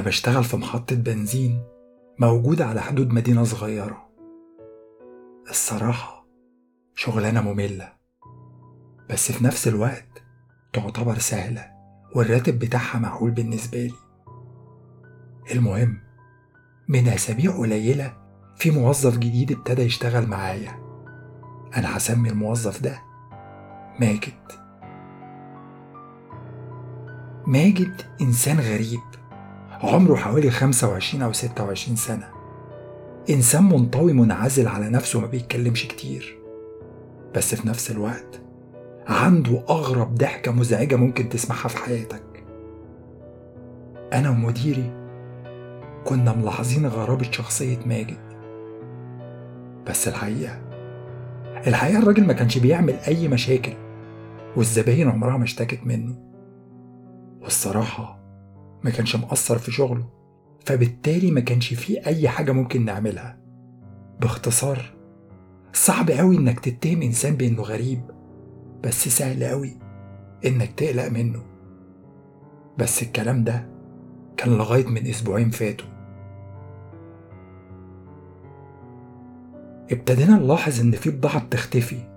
أنا بشتغل في محطة بنزين موجودة على حدود مدينة صغيرة. الصراحة شغلانة مملة بس في نفس الوقت تعتبر سهلة والراتب بتاعها معقول بالنسبة لي. المهم من أسابيع قليلة في موظف جديد ابتدى يشتغل معايا. أنا هسمي الموظف ده ماجد. ماجد إنسان غريب. عمره حوالي 25 أو 26 سنة. إنسان منطوي منعزل على نفسه وما بيتكلمش كتير. بس في نفس الوقت عنده أغرب ضحكة مزعجة ممكن تسمعها في حياتك. أنا ومديري كنا ملاحظين غرابة شخصية ماجد. بس الحقيقة الحقيقة الراجل ما كانش بيعمل أي مشاكل والزباين عمرها ما اشتكت منه. والصراحة ما كانش مقصر في شغله فبالتالي ما كانش فيه أي حاجة ممكن نعملها. باختصار صعب قوي إنك تتهم إنسان بإنه غريب بس سهل قوي إنك تقلق منه. بس الكلام ده كان لغاية من أسبوعين فاتوا. ابتدينا نلاحظ إن في بضاعة بتختفي.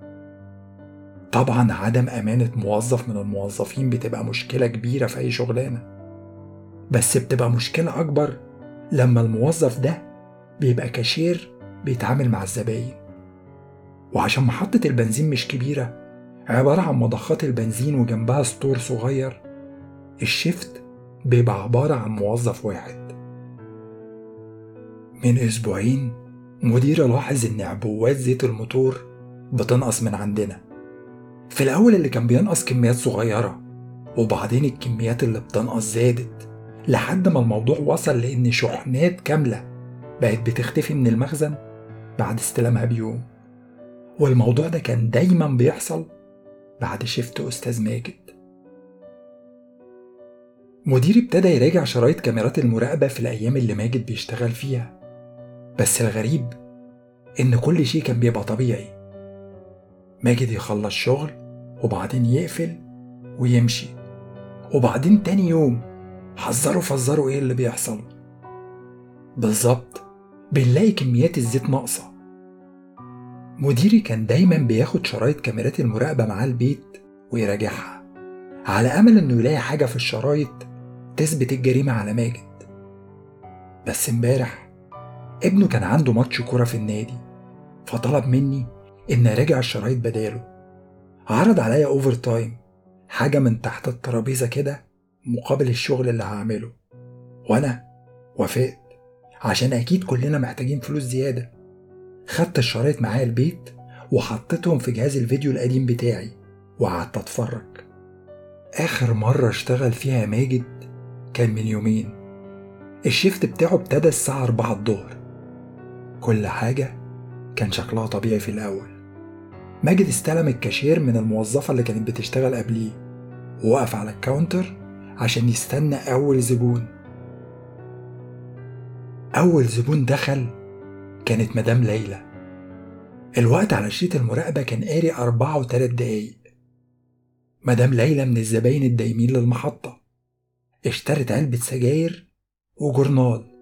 طبعا عدم أمانة موظف من الموظفين بتبقى مشكلة كبيرة في أي شغلانة. بس بتبقى مشكلة أكبر لما الموظف ده بيبقى كاشير بيتعامل مع الزباين. وعشان محطة البنزين مش كبيرة عبارة عن مضخات البنزين وجنبها store صغير ال shift بيبقى عبارة عن موظف واحد. من أسبوعين مدير لاحظ إن عبوات زيت الموتور بتنقص من عندنا. في الأول اللي كان بينقص كميات صغيرة وبعدين الكميات اللي بتنقص زادت. لحد ما الموضوع وصل لأن شحنات كاملة بقت بتختفي من المخزن بعد استلامها بيوم والموضوع ده كان دايما بيحصل بعد شفت أستاذ ماجد. مديري ابتدى يراجع شرايط كاميرات المراقبة في الأيام اللي ماجد بيشتغل فيها. بس الغريب إن كل شيء كان بيبقى طبيعي. ماجد يخلص شغل وبعدين يقفل ويمشي. وبعدين تاني يوم حذروا فزروا إيه اللي بيحصل. بالظبط. بنلاقي كميات الزيت ناقصة. مديري كان دايما بياخد شرايط كاميرات المراقبة معاه البيت ويراجعها. على أمل إنه يلاقي حاجة في الشرايط تثبت الجريمة على ماجد. بس امبارح ابنه كان عنده ماتش كورة في النادي فطلب مني إن أراجع الشرايط بداله. عرض عليا أوفر تايم حاجة من تحت الترابيزة كده مقابل الشغل اللي هعمله. وأنا وافقت. عشان أكيد كلنا محتاجين فلوس زيادة. خدت الشرايط معايا البيت وحطيتهم في جهاز الفيديو القديم بتاعي وقعدت أتفرج. آخر مرة اشتغل فيها ماجد كان من يومين. ال shift بتاعه ابتدى الساعة أربعة الظهر. كل حاجة كان شكلها طبيعي في الأول. ماجد استلم الكاشير من الموظفة اللي كانت بتشتغل قبليه. ووقف على الكاونتر عشان يستنى أول زبون. أول زبون دخل كانت مدام ليلى. الوقت على شريط المراقبة كان قاري أربعة وتلات دقايق. مدام ليلى من الزباين الدايمين للمحطة. اشترت علبة سجاير وجورنال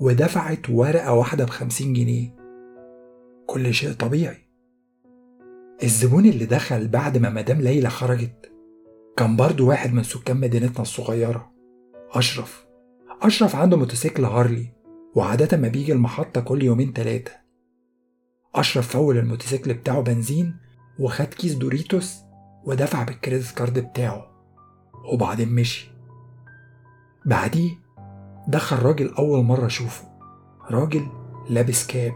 ودفعت ورقة واحدة بخمسين جنيه. كل شيء طبيعي. الزبون اللي دخل بعد ما مدام ليلى خرجت كان برضو واحد من سكان مدينتنا الصغيرة أشرف. أشرف عنده موتوسيكل هارلي وعادة ما بيجي المحطة كل يومين تلاتة. أشرف full الموتوسيكل بتاعه بنزين وخد كيس دوريتوس ودفع بال credit card بتاعه وبعدين مشي. بعديه دخل راجل أول مرة أشوفه راجل لابس cap.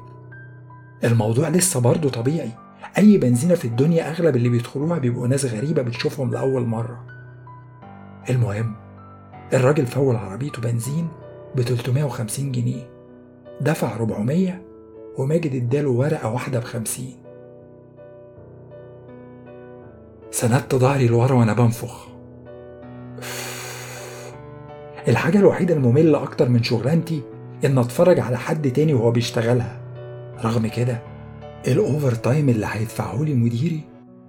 الموضوع لسه برضه طبيعي. أي بنزينة في الدنيا أغلب اللي بيدخلوها بيبقوا ناس غريبة بتشوفهم لأول مرة. المهم الراجل full عربيته بنزين ب 350 جنيه دفع 400 وماجد اداله ورقة واحدة بخمسين. سندت ظهري لورا وأنا بنفخ. الحاجة الوحيدة المملة أكتر من شغلانتي إن أتفرج على حد تاني وهو بيشتغلها. رغم كده ال overtime اللي هيدفعهولي مديري؟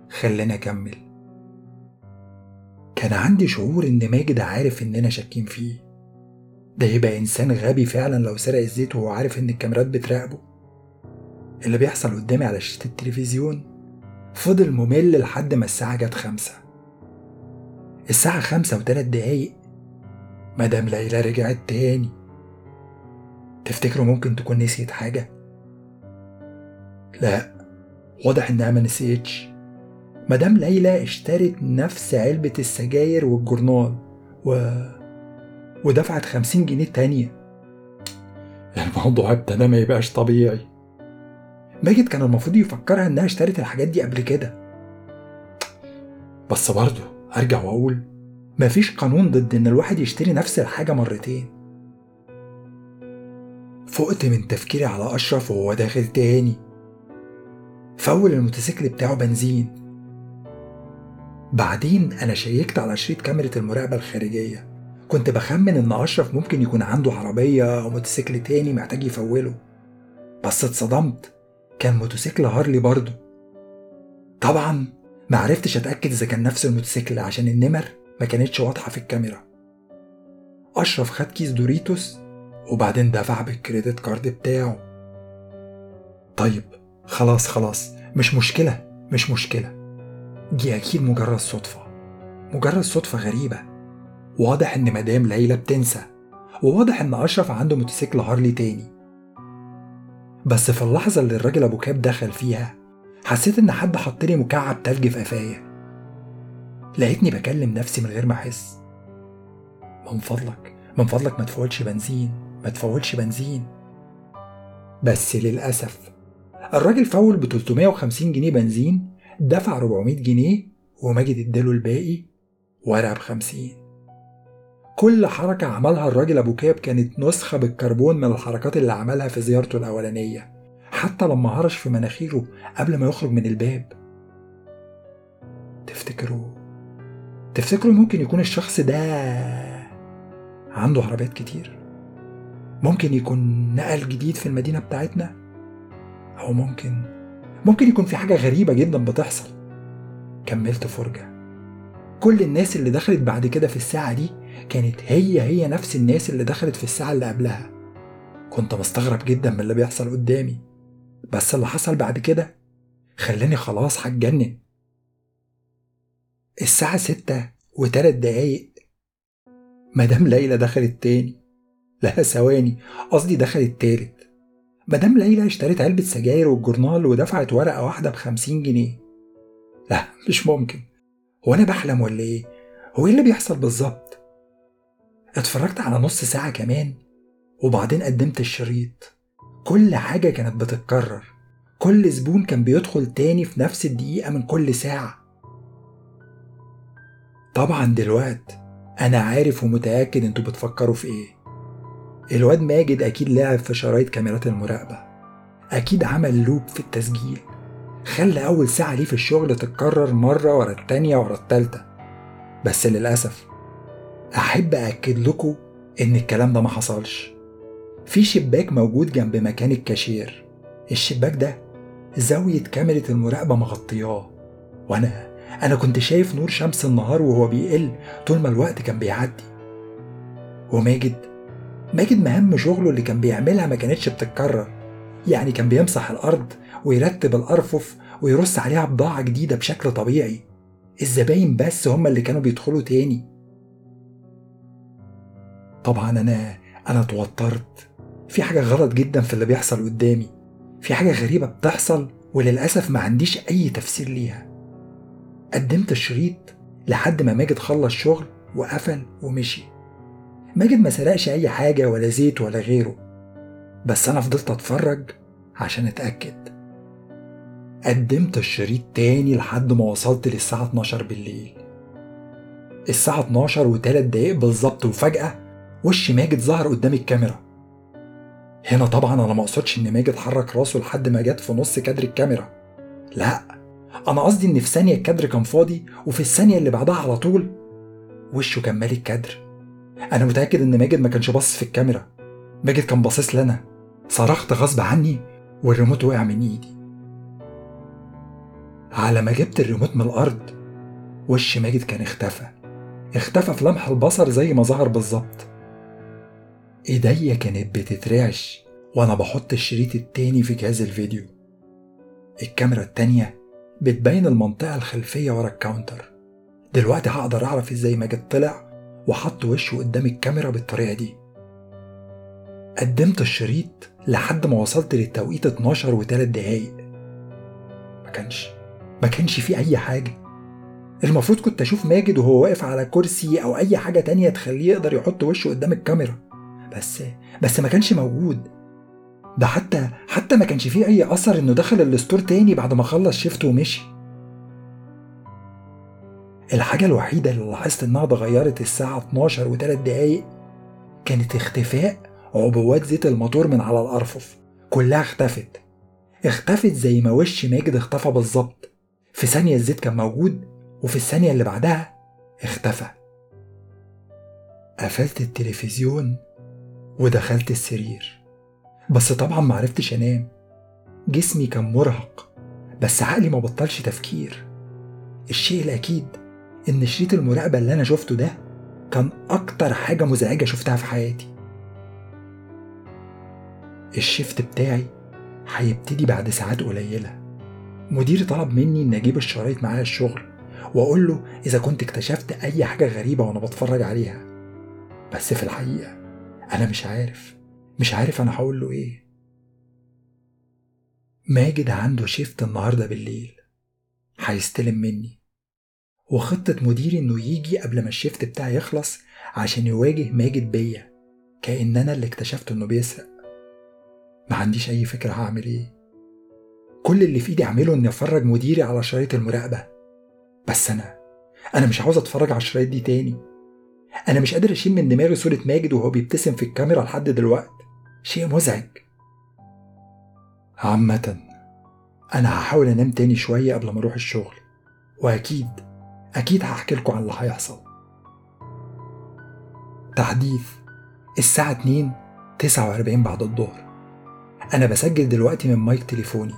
خلاني أكمل. كان عندي شعور إن ماجد عارف إننا شاكين فيه. ده يبقى إنسان غبي فعلا لو سرق الزيت وهو عارف إن الكاميرات بتراقبه. اللي بيحصل قدامي على شاشة التلفزيون فضل ممل لحد ما الساعة جت خمسة. الساعة خمسة وتلات دقايق مدام ليلى رجعت تاني. تفتكروا ممكن تكون نسيت حاجة؟ لا. واضح إنها ما نسيتش مدام ليلى اشترت نفس علبة السجاير والجورنال و... ودفعت خمسين جنيه تانية. الموضوع ابتدى ما يبقاش طبيعي. ماجد كان المفروض يفكرها إنها اشترت الحاجات دي قبل كده. بس برضه أرجع وأقول مفيش قانون ضد إن الواحد يشتري نفس الحاجة مرتين. فقت من تفكيري على أشرف وهو داخل تاني. full الموتوسيكل بتاعه بنزين. بعدين أنا check ت على شريط كاميرا المراقبة الخارجية. كنت بخمن إن أشرف ممكن يكون عنده عربية أو موتوسيكل تاني محتاج ي full ه. بس اتصدمت. كان موتوسيكل هارلي برضه. طبعا معرفتش أتأكد إذا كان نفس الموتوسيكل عشان النمر ما كانتش واضحة في الكاميرا. أشرف خد كيس Doritos وبعدين دفع بال credit card بتاعه. طيب خلاص خلاص. مش مشكلة مش مشكلة. دي أكيد مجرد صدفة. مجرد صدفة غريبة. واضح إن مدام ليلى بتنسى. وواضح إن أشرف عنده موتوسيكل Harley تاني. بس في اللحظة اللي الراجل أبو كاب دخل فيها حسيت إن حد حط لي مكعب تلج في قفايا. لقيتني بكلم نفسي من غير ما أحس. من فضلك من فضلك ما تفولش بنزين ما تفولش بنزين. بس للأسف الراجل فول ب 350 جنيه بنزين دفع 400 جنيه وماجد اداله الباقي ورقة ب 50 كل حركة عملها الراجل أبو كاب كانت نسخة بالكربون من الحركات اللي عملها في زيارته الأولانية حتى لما هرش في مناخيره قبل ما يخرج من الباب. تفتكروا؟ تفتكروا ممكن يكون الشخص ده عنده عربيات كتير؟ ممكن يكون نقل جديد في المدينة بتاعتنا؟ أو ممكن ممكن يكون في حاجة غريبة جدا بتحصل. كملت فرجة. كل الناس اللي دخلت بعد كده في الساعة دي كانت هي هي نفس الناس اللي دخلت في الساعة اللي قبلها. كنت مستغرب جدا من اللي بيحصل قدامي. بس اللي حصل بعد كده خلاني خلاص هتجنن. الساعة ستة وتلات دقايق مدام ليلى دخلت تاني. لا ثواني قصدي دخلت تالت. مدام ليلى اشترت علبة سجاير والجورنال ودفعت ورقة واحدة بخمسين جنيه. لا مش ممكن. هو أنا بحلم ولا إيه؟ هو إيه اللي بيحصل بالظبط؟ اتفرجت على نص ساعة كمان وبعدين قدمت الشريط. كل حاجة كانت بتتكرر. كل زبون كان بيدخل تاني في نفس الدقيقة من كل ساعة. طبعا دلوقت أنا عارف ومتأكد أنتوا بتفكروا في إيه. الواد ماجد أكيد لعب في شرايط كاميرات المراقبة. أكيد عمل لوب في التسجيل. خلى أول ساعة ليه في الشغل تتكرر مرة ورا التانية ورا التالتة. بس للأسف أحب أكد لكم إن الكلام ده ما حصلش. في شباك موجود جنب مكان الكاشير. الشباك ده زاوية كاميرا المراقبة مغطياه. وأنا أنا كنت شايف نور شمس النهار وهو بيقل طول ما الوقت كان بيعدي. وماجد ماجد مهام شغله اللي كان بيعملها ما كانتش بتتكرر. يعني كان بيمسح الأرض ويرتب الأرفف ويرص عليها بضاعة جديدة بشكل طبيعي. الزباين بس هم اللي كانوا بيدخلوا تاني. طبعا أنا أنا اتوترت. في حاجة غلط جدا في اللي بيحصل قدامي. في حاجة غريبة بتحصل وللأسف ما عنديش أي تفسير ليها. قدمت الشريط لحد ما ماجد خلص شغل وقفل ومشي. ماجد ما سرقش أي حاجة ولا زيت ولا غيره بس أنا فضلت أتفرج عشان أتأكد. قدمت الشريط تاني لحد ما وصلت للساعة 12 بالليل. الساعة 12 وتلات دقايق بالظبط وفجأة وش ماجد ظهر قدام الكاميرا. هنا طبعا أنا ما أقصدش إن ماجد حرك راسه لحد ما جت في نص كادر الكاميرا. لا أنا قصدي إن في ثانية الكادر كان فاضي وفي الثانية اللي بعدها على طول وشه كان مالي الكادر. أنا متأكد إن ماجد ما كانش باصص في الكاميرا. ماجد كان باصص لنا. صرخت غصب عني والريموت وقع من إيدي. على ما جبت الريموت من الأرض وش ماجد كان اختفى. اختفى في لمح البصر زي ما ظهر بالظبط. إيديا كانت بتترعش وأنا بحط الشريط التاني في جهاز الفيديو. الكاميرا التانية بتبين المنطقة الخلفية ورا ال counter. دلوقتي هقدر أعرف إزاي ماجد طلع وحط وشه قدام الكاميرا بالطريقة دي. قدمت الشريط لحد ما وصلت للتوقيت 12 وتلات دقايق. ما كانش ما كانش فيه أي حاجة. المفروض كنت أشوف ماجد وهو واقف على كرسي أو أي حاجة تانية تخليه يقدر يحط وشه قدام الكاميرا. بس بس ما كانش موجود. ده حتى حتى ما كانش فيه أي أثر إنه دخل الستور تاني بعد ما خلص شيفته ومشي. الحاجة الوحيدة اللي لاحظت إنها اتغيرت الساعة 12 وتلات دقايق كانت اختفاء عبوات زيت الموتور من على الأرفف. كلها اختفت. اختفت زي ما وش ماجد اختفى بالظبط. في ثانية الزيت كان موجود وفي الثانية اللي بعدها اختفى. قفلت التلفزيون ودخلت السرير. بس طبعا معرفتش أنام. جسمي كان مرهق بس عقلي ما بطلش تفكير. الشيء الأكيد إن شريط المراقبة اللي أنا شفته ده كان أكتر حاجة مزعجة شفتها في حياتي. الشيفت بتاعي هيبتدي بعد ساعات قليلة. مديري طلب مني إن أجيب الشرايط معايا الشغل وأقول له إذا كنت اكتشفت أي حاجة غريبة وأنا بتفرج عليها. بس في الحقيقة أنا مش عارف. مش عارف أنا هقول له إيه. ماجد عنده شيفت النهاردة بالليل. هيستلم مني. وخطة مديري إنه يجي قبل ما الشيفت بتاعي يخلص عشان يواجه ماجد بيا كأن أنا اللي اكتشفت إنه بيسرق. ما عنديش أي فكرة هعمل إيه. كل اللي في إيدي أعمله إني أفرج مديري على شرايط المراقبة. بس أنا أنا مش عاوز أتفرج على الشرايط دي تاني. أنا مش قادر أشيل من دماغي صورة ماجد وهو بيبتسم في الكاميرا لحد دلوقتي. شيء مزعج. عامة أنا هحاول أنام تاني شوية قبل ما أروح الشغل. وأكيد أكيد هحكي لكم عن اللي هيحصل. تحديث الساعة 2 49 بعد الظهر. أنا بسجل دلوقتي من مايك تليفوني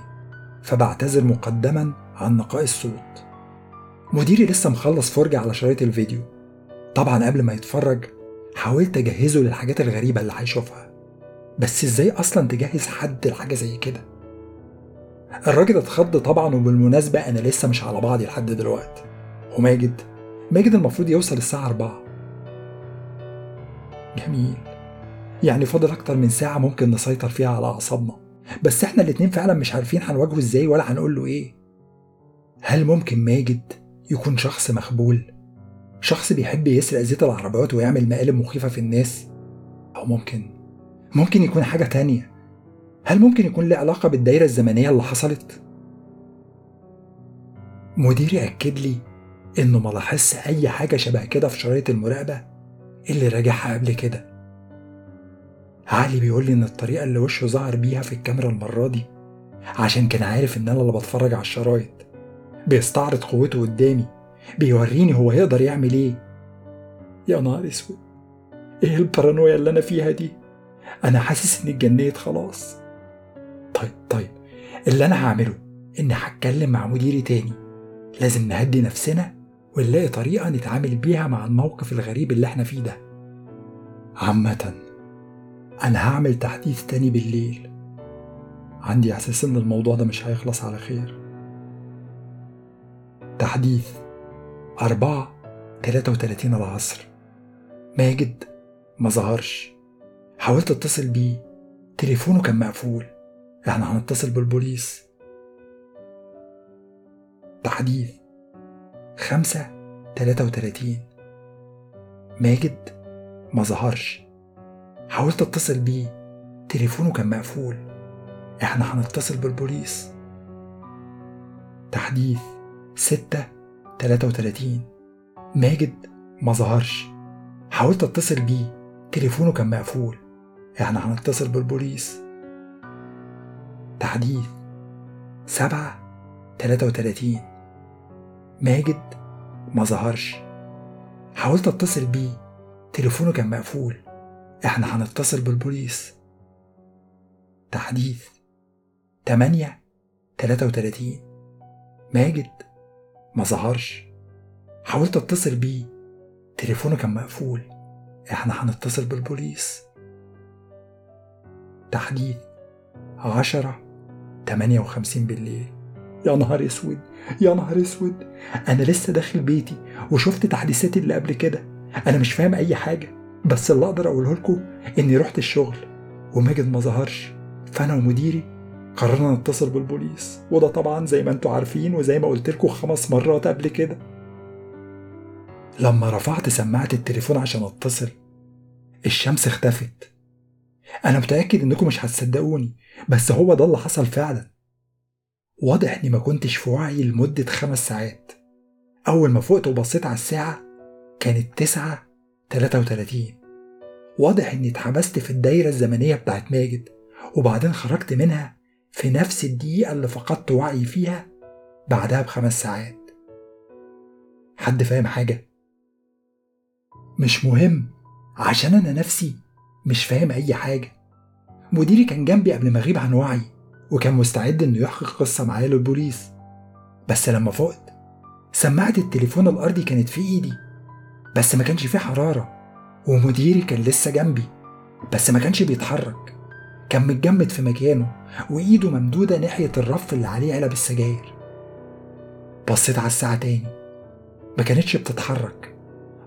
فبعتذر مقدما عن نقاء الصوت. مديري لسه مخلص فرجة على شرايط الفيديو. طبعا قبل ما يتفرج حاولت أجهزه للحاجات الغريبة اللي هيشوفها. بس إزاي أصلا تجهز حد لحاجة زي كده؟ الراجل اتخض طبعا وبالمناسبة أنا لسه مش على بعضي لحد دلوقتي. وماجد. ماجد المفروض يوصل الساعة أربعة. جميل. يعني فاضل أكتر من ساعة ممكن نسيطر فيها على أعصابنا. بس إحنا الاتنين فعلا مش عارفين هنواجهه إزاي ولا هنقول له إيه. هل ممكن ماجد يكون شخص مخبول؟ شخص بيحب يسرق زيت العربيات ويعمل مقالب مخيفة في الناس؟ أو ممكن. ممكن يكون حاجة تانية. هل ممكن يكون له علاقة بالدايرة الزمنية اللي حصلت؟ مديري أكد لي إنه ما لاحظش أي حاجة شبه كده في شرايط المراقبة؟ اللي راجعها قبل كده؟ علي بيقول لي إن الطريقة اللي وشه ظهر بيها في الكاميرا المرة دي عشان كان عارف إن أنا اللي بتفرج على الشرايط. بيستعرض قوته قدامي بيوريني هو يقدر يعمل إيه. يا نهار أسود! إيه البارانويا اللي أنا فيها دي؟ أنا حاسس إني اتجنيت خلاص. طيب طيب اللي أنا هعمله إني هتكلم مع مديري تاني. لازم نهدي نفسنا ونلاقي طريقة نتعامل بيها مع الموقف الغريب اللي إحنا فيه ده. عامة أنا هعمل تحديث تاني بالليل. عندي إحساس إن الموضوع ده مش هيخلص على خير. تحديث أربعة تلاتة وتلاتين العصر. ماجد ما ظهرش. حاولت اتصل بيه. تليفونه كان مقفول. إحنا هنتصل بالبوليس. تحديث خمسة تلاتة وتلاتين. ماجد ما ظهرش. حاولت اتصل بيه. تليفونه كان مقفول. إحنا هنتصل بالبوليس. تحديث ستة تلاتة وتلاتين. ماجد ما ظهرش. حاولت اتصل بيه. تليفونه كان مقفول. إحنا هنتصل بالبوليس. تحديث سبعة تلاتة وتلاتين. ماجد ما ظهرش. حاولت اتصل بيه. تليفونه كان مقفول. إحنا هنتصل بالبوليس. تحديث. تمانية تلاتة وتلاتين. ماجد ما ظهرش. حاولت اتصل بيه. تليفونه كان مقفول. إحنا هنتصل بالبوليس. تحديث. عشرة تمانية وخمسين بالليل. يا نهار أسود يا نهار أسود. أنا لسه داخل بيتي وشفت تحديثاتي اللي قبل كده. أنا مش فاهم أي حاجة بس اللي أقدر أقوله لكم إني رحت الشغل وماجد ما ظهرش. فأنا ومديري قررنا نتصل بالبوليس وده طبعا زي ما أنتوا عارفين وزي ما قلت لكم خمس مرات قبل كده. لما رفعت سماعة التليفون عشان أتصل الشمس اختفت. أنا متأكد إنكم مش هتصدقوني بس هو ده اللي حصل فعلا. واضح إني ما كنتش في وعي لمدة خمس ساعات. أول ما فقت وبصيت على الساعة كانت تسعة تلاتة وتلاتين. واضح إني اتحبست في الدايرة الزمنية بتاعت ماجد وبعدين خرجت منها في نفس الدقيقة اللي فقدت وعي فيها بعدها بخمس ساعات. حد فاهم حاجة؟ مش مهم عشان أنا نفسي مش فاهم أي حاجة. مديري كان جنبي قبل ما أغيب عن وعي. وكان مستعد إنه يحكي قصة معايا للبوليس. بس لما فقت سماعة التليفون الأرضي كانت في إيدي بس ما كانش فيه حرارة ومديري كان لسه جنبي بس ما كانش بيتحرك. كان متجمد في مكانه وإيده ممدودة ناحية الرف اللي عليه علب السجاير. بصيت على الساعة تاني ما كانتش بتتحرك.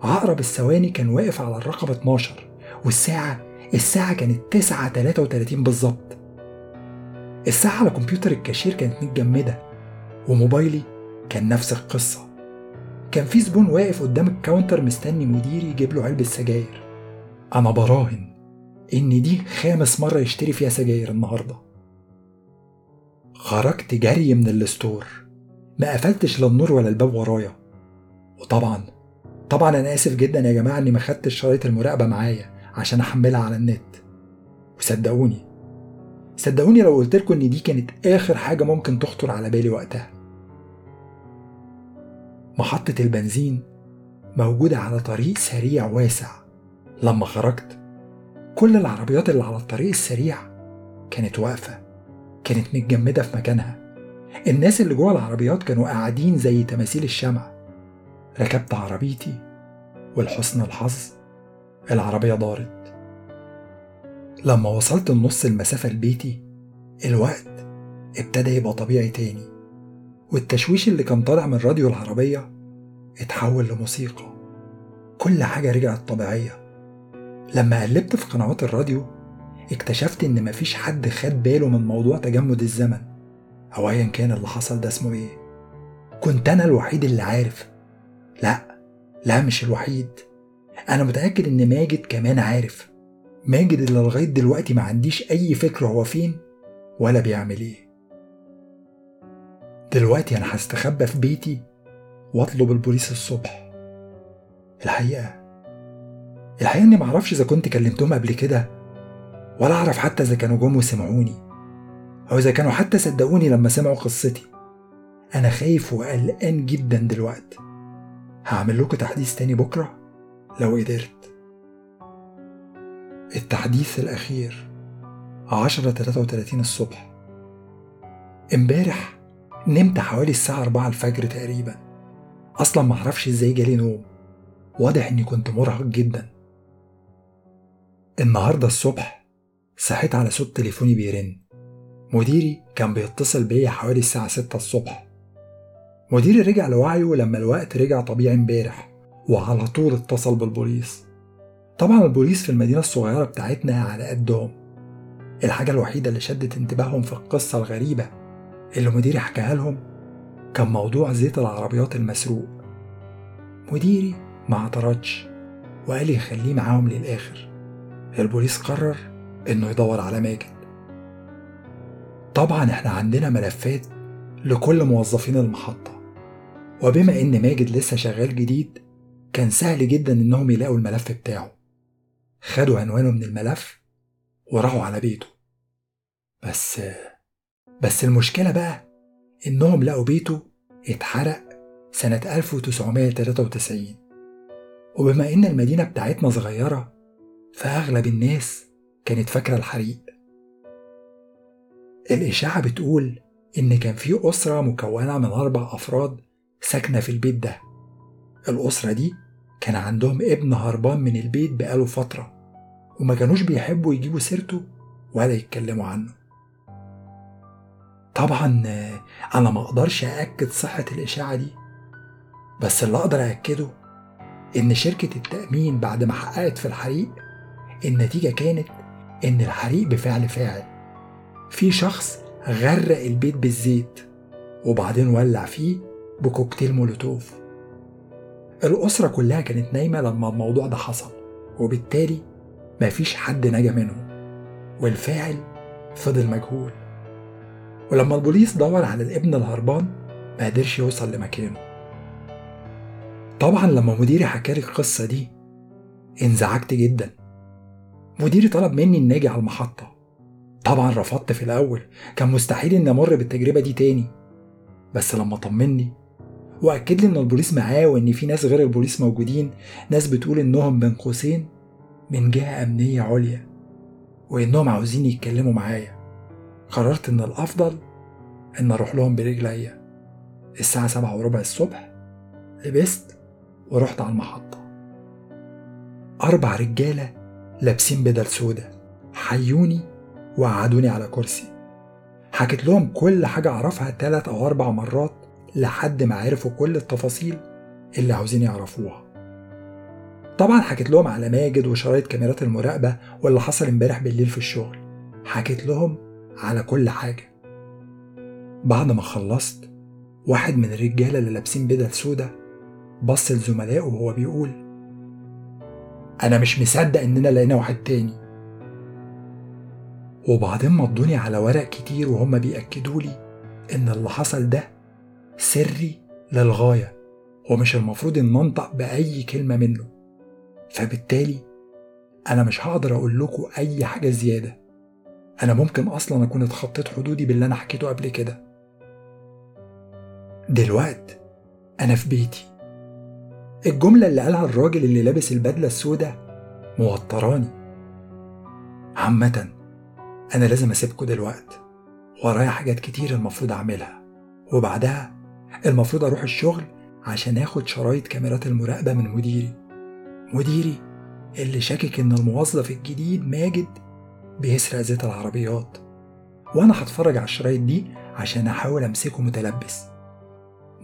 عقرب الثواني كان واقف على الرقم 12 والساعة الساعة كانت 9 33 بالظبط. الساعة على كمبيوتر الكاشير كانت متجمدة وموبايلي كان نفس القصة. كان في زبون واقف قدام ال counter مستني مديري يجيب له علبة سجاير. أنا براهن إن دي خامس مرة يشتري فيها سجاير النهاردة. خرجت جري من ال store. ما قفلتش لا النور ولا الباب ورايا. وطبعا طبعا أنا آسف جدا يا جماعة إني ما خدتش شرايط المراقبة معايا عشان أحملها على النت. وصدقوني صدقوني لو قلت لكم إن دي كانت آخر حاجة ممكن تخطر على بالي وقتها. محطة البنزين موجودة على طريق سريع واسع. لما خرجت كل العربيات اللي على الطريق السريع كانت واقفة كانت متجمدة في مكانها. الناس اللي جوه العربيات كانوا قاعدين زي تماثيل الشمع. ركبت عربيتي ولحسن الحظ العربية دارت. لما وصلت النص المسافة لبيتي الوقت ابتدى يبقى طبيعي تاني والتشويش اللي كان طالع من راديو العربية اتحول لموسيقى. كل حاجة رجعت طبيعية. لما قلبت في قنوات الراديو اكتشفت إن مفيش حد خد باله من موضوع تجمد الزمن أو ايا كان اللي حصل ده اسمه إيه. كنت أنا الوحيد اللي عارف. لأ لا مش الوحيد. أنا متأكد إن ماجد كمان عارف. ماجد اللي لغاية دلوقتي ما عنديش أي فكره هو فين ولا بيعمل إيه. دلوقتي أنا هستخبى في بيتي وأطلب البوليس الصبح. الحقيقة الحقيقة إني معرفش إذا كنت كلمتهم قبل كده ولا أعرف حتى إذا كانوا جم وسمعوني أو إذا كانوا حتى صدقوني لما سمعوا قصتي. أنا خايف وقلقان جدا دلوقتي. هعمل لكم تحديث تاني بكرة لو قدرت. التحديث الأخير عشرة تلاتة وتلاتين الصبح. امبارح نمت حوالي الساعة أربعة الفجر تقريبا. أصلا معرفش إزاي جالي نوم. واضح إني كنت مرهق جدا. النهاردة الصبح صحيت على صوت تليفوني بيرن. مديري كان بيتصل بيا حوالي الساعة ستة الصبح. مديري رجع لوعيه لما الوقت رجع طبيعي امبارح وعلى طول اتصل بالبوليس. طبعا البوليس في المدينة الصغيرة بتاعتنا على قدهم. الحاجة الوحيدة اللي شدت انتباههم في القصة الغريبة اللي مديري حكاها لهم كان موضوع زيت العربيات المسروق. مديري ما اعترضش وقال لي خليه معاهم للآخر. البوليس قرر إنه يدور على ماجد. طبعا إحنا عندنا ملفات لكل موظفين المحطة. وبما إن ماجد لسه شغال جديد كان سهل جدا إنهم يلاقوا الملف بتاعه. خدوا عنوانه من الملف وراحوا على بيته. بس بس المشكلة بقى إنهم لقوا بيته اتحرق سنة 1993 وبما إن المدينة بتاعتنا صغيرة فأغلب الناس كانت فاكرة الحريق. الإشاعة بتقول إن كان في أسرة مكونة من أربع أفراد ساكنة في البيت ده. الأسرة دي كان عندهم ابن هربان من البيت بقاله فترة. وما كانوش بيحبوا يجيبوا سيرته ولا يتكلموا عنه. طبعا أنا ما أقدرش أأكد صحة الإشاعة دي بس اللي أقدر أأكده إن شركة التأمين بعد ما حققت في الحريق النتيجة كانت إن الحريق بفعل فاعل. في شخص غرق البيت بالزيت وبعدين ولع فيه بكوكتيل مولوتوف. الأسرة كلها كانت نايمة لما الموضوع ده حصل وبالتالي مفيش حد نجا منهم والفاعل فضل مجهول. ولما البوليس دور على الابن الهربان ما قدرش يوصل لمكانه. طبعا لما مديري حكالي القصة دي انزعجت جدا. مديري طلب مني إني أجي على المحطة. طبعا رفضت في الأول. كان مستحيل إني أمر بالتجربة دي تاني. بس لما طمني وأكد لي إن البوليس معاه وإن في ناس غير البوليس موجودين ناس بتقول إنهم بين قوسين من جهة أمنية عليا وإنهم عاوزين يتكلموا معايا. قررت إن الأفضل إن أروح لهم برجليا الساعة سبعة وربع الصبح لبست ورحت على المحطة. أربع رجالة لابسين بدل سودا حيوني وقعدوني على كرسي. حكيت لهم كل حاجة أعرفها تلات أو أربع مرات لحد ما عرفوا كل التفاصيل اللي عاوزين يعرفوها. طبعا حكيت لهم على ماجد وشرايط كاميرات المراقبة واللي حصل امبارح بالليل في الشغل. حكيت لهم على كل حاجة. بعد ما خلصت واحد من الرجالة اللي لابسين بدل سودا بص لزملائه وهو بيقول أنا مش مصدق إننا لقينا واحد تاني. وبعدين مضوني على ورق كتير وهم بيأكدوا لي إن اللي حصل ده سري للغاية ومش المفروض إن أنطق بأي كلمة منه. فبالتالي أنا مش هقدر أقول لكم أي حاجة زيادة. أنا ممكن أصلا أكون اتخطيت حدودي باللي أنا حكيته قبل كده. دلوقت أنا في بيتي. الجملة اللي قالها الراجل اللي لابس البدلة السوداء موتراني. عامةً أنا لازم أسيبكوا دلوقت. ورايا حاجات كتير المفروض أعملها. وبعدها المفروض أروح الشغل عشان آخد شرايط كاميرات المراقبة من مديري. مديري اللي شاكك إن الموظف الجديد ماجد بيسرق زيت العربيات. وأنا هتفرج على الشرايط دي عشان أحاول أمسكه متلبس.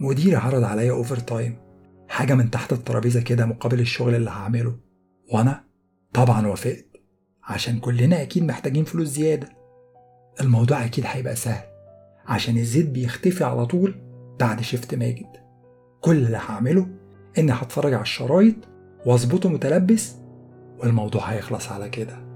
مديري عرض عليا أوفر تايم حاجة من تحت الترابيزة كده مقابل الشغل اللي هعمله. وأنا طبعا وافقت. عشان كلنا أكيد محتاجين فلوس زيادة. الموضوع أكيد هيبقى سهل. عشان الزيت بيختفي على طول بعد شفت ماجد. كل اللي هعمله إني هتفرج على الشرايط وأظبطه متلبس والموضوع هيخلص على كده.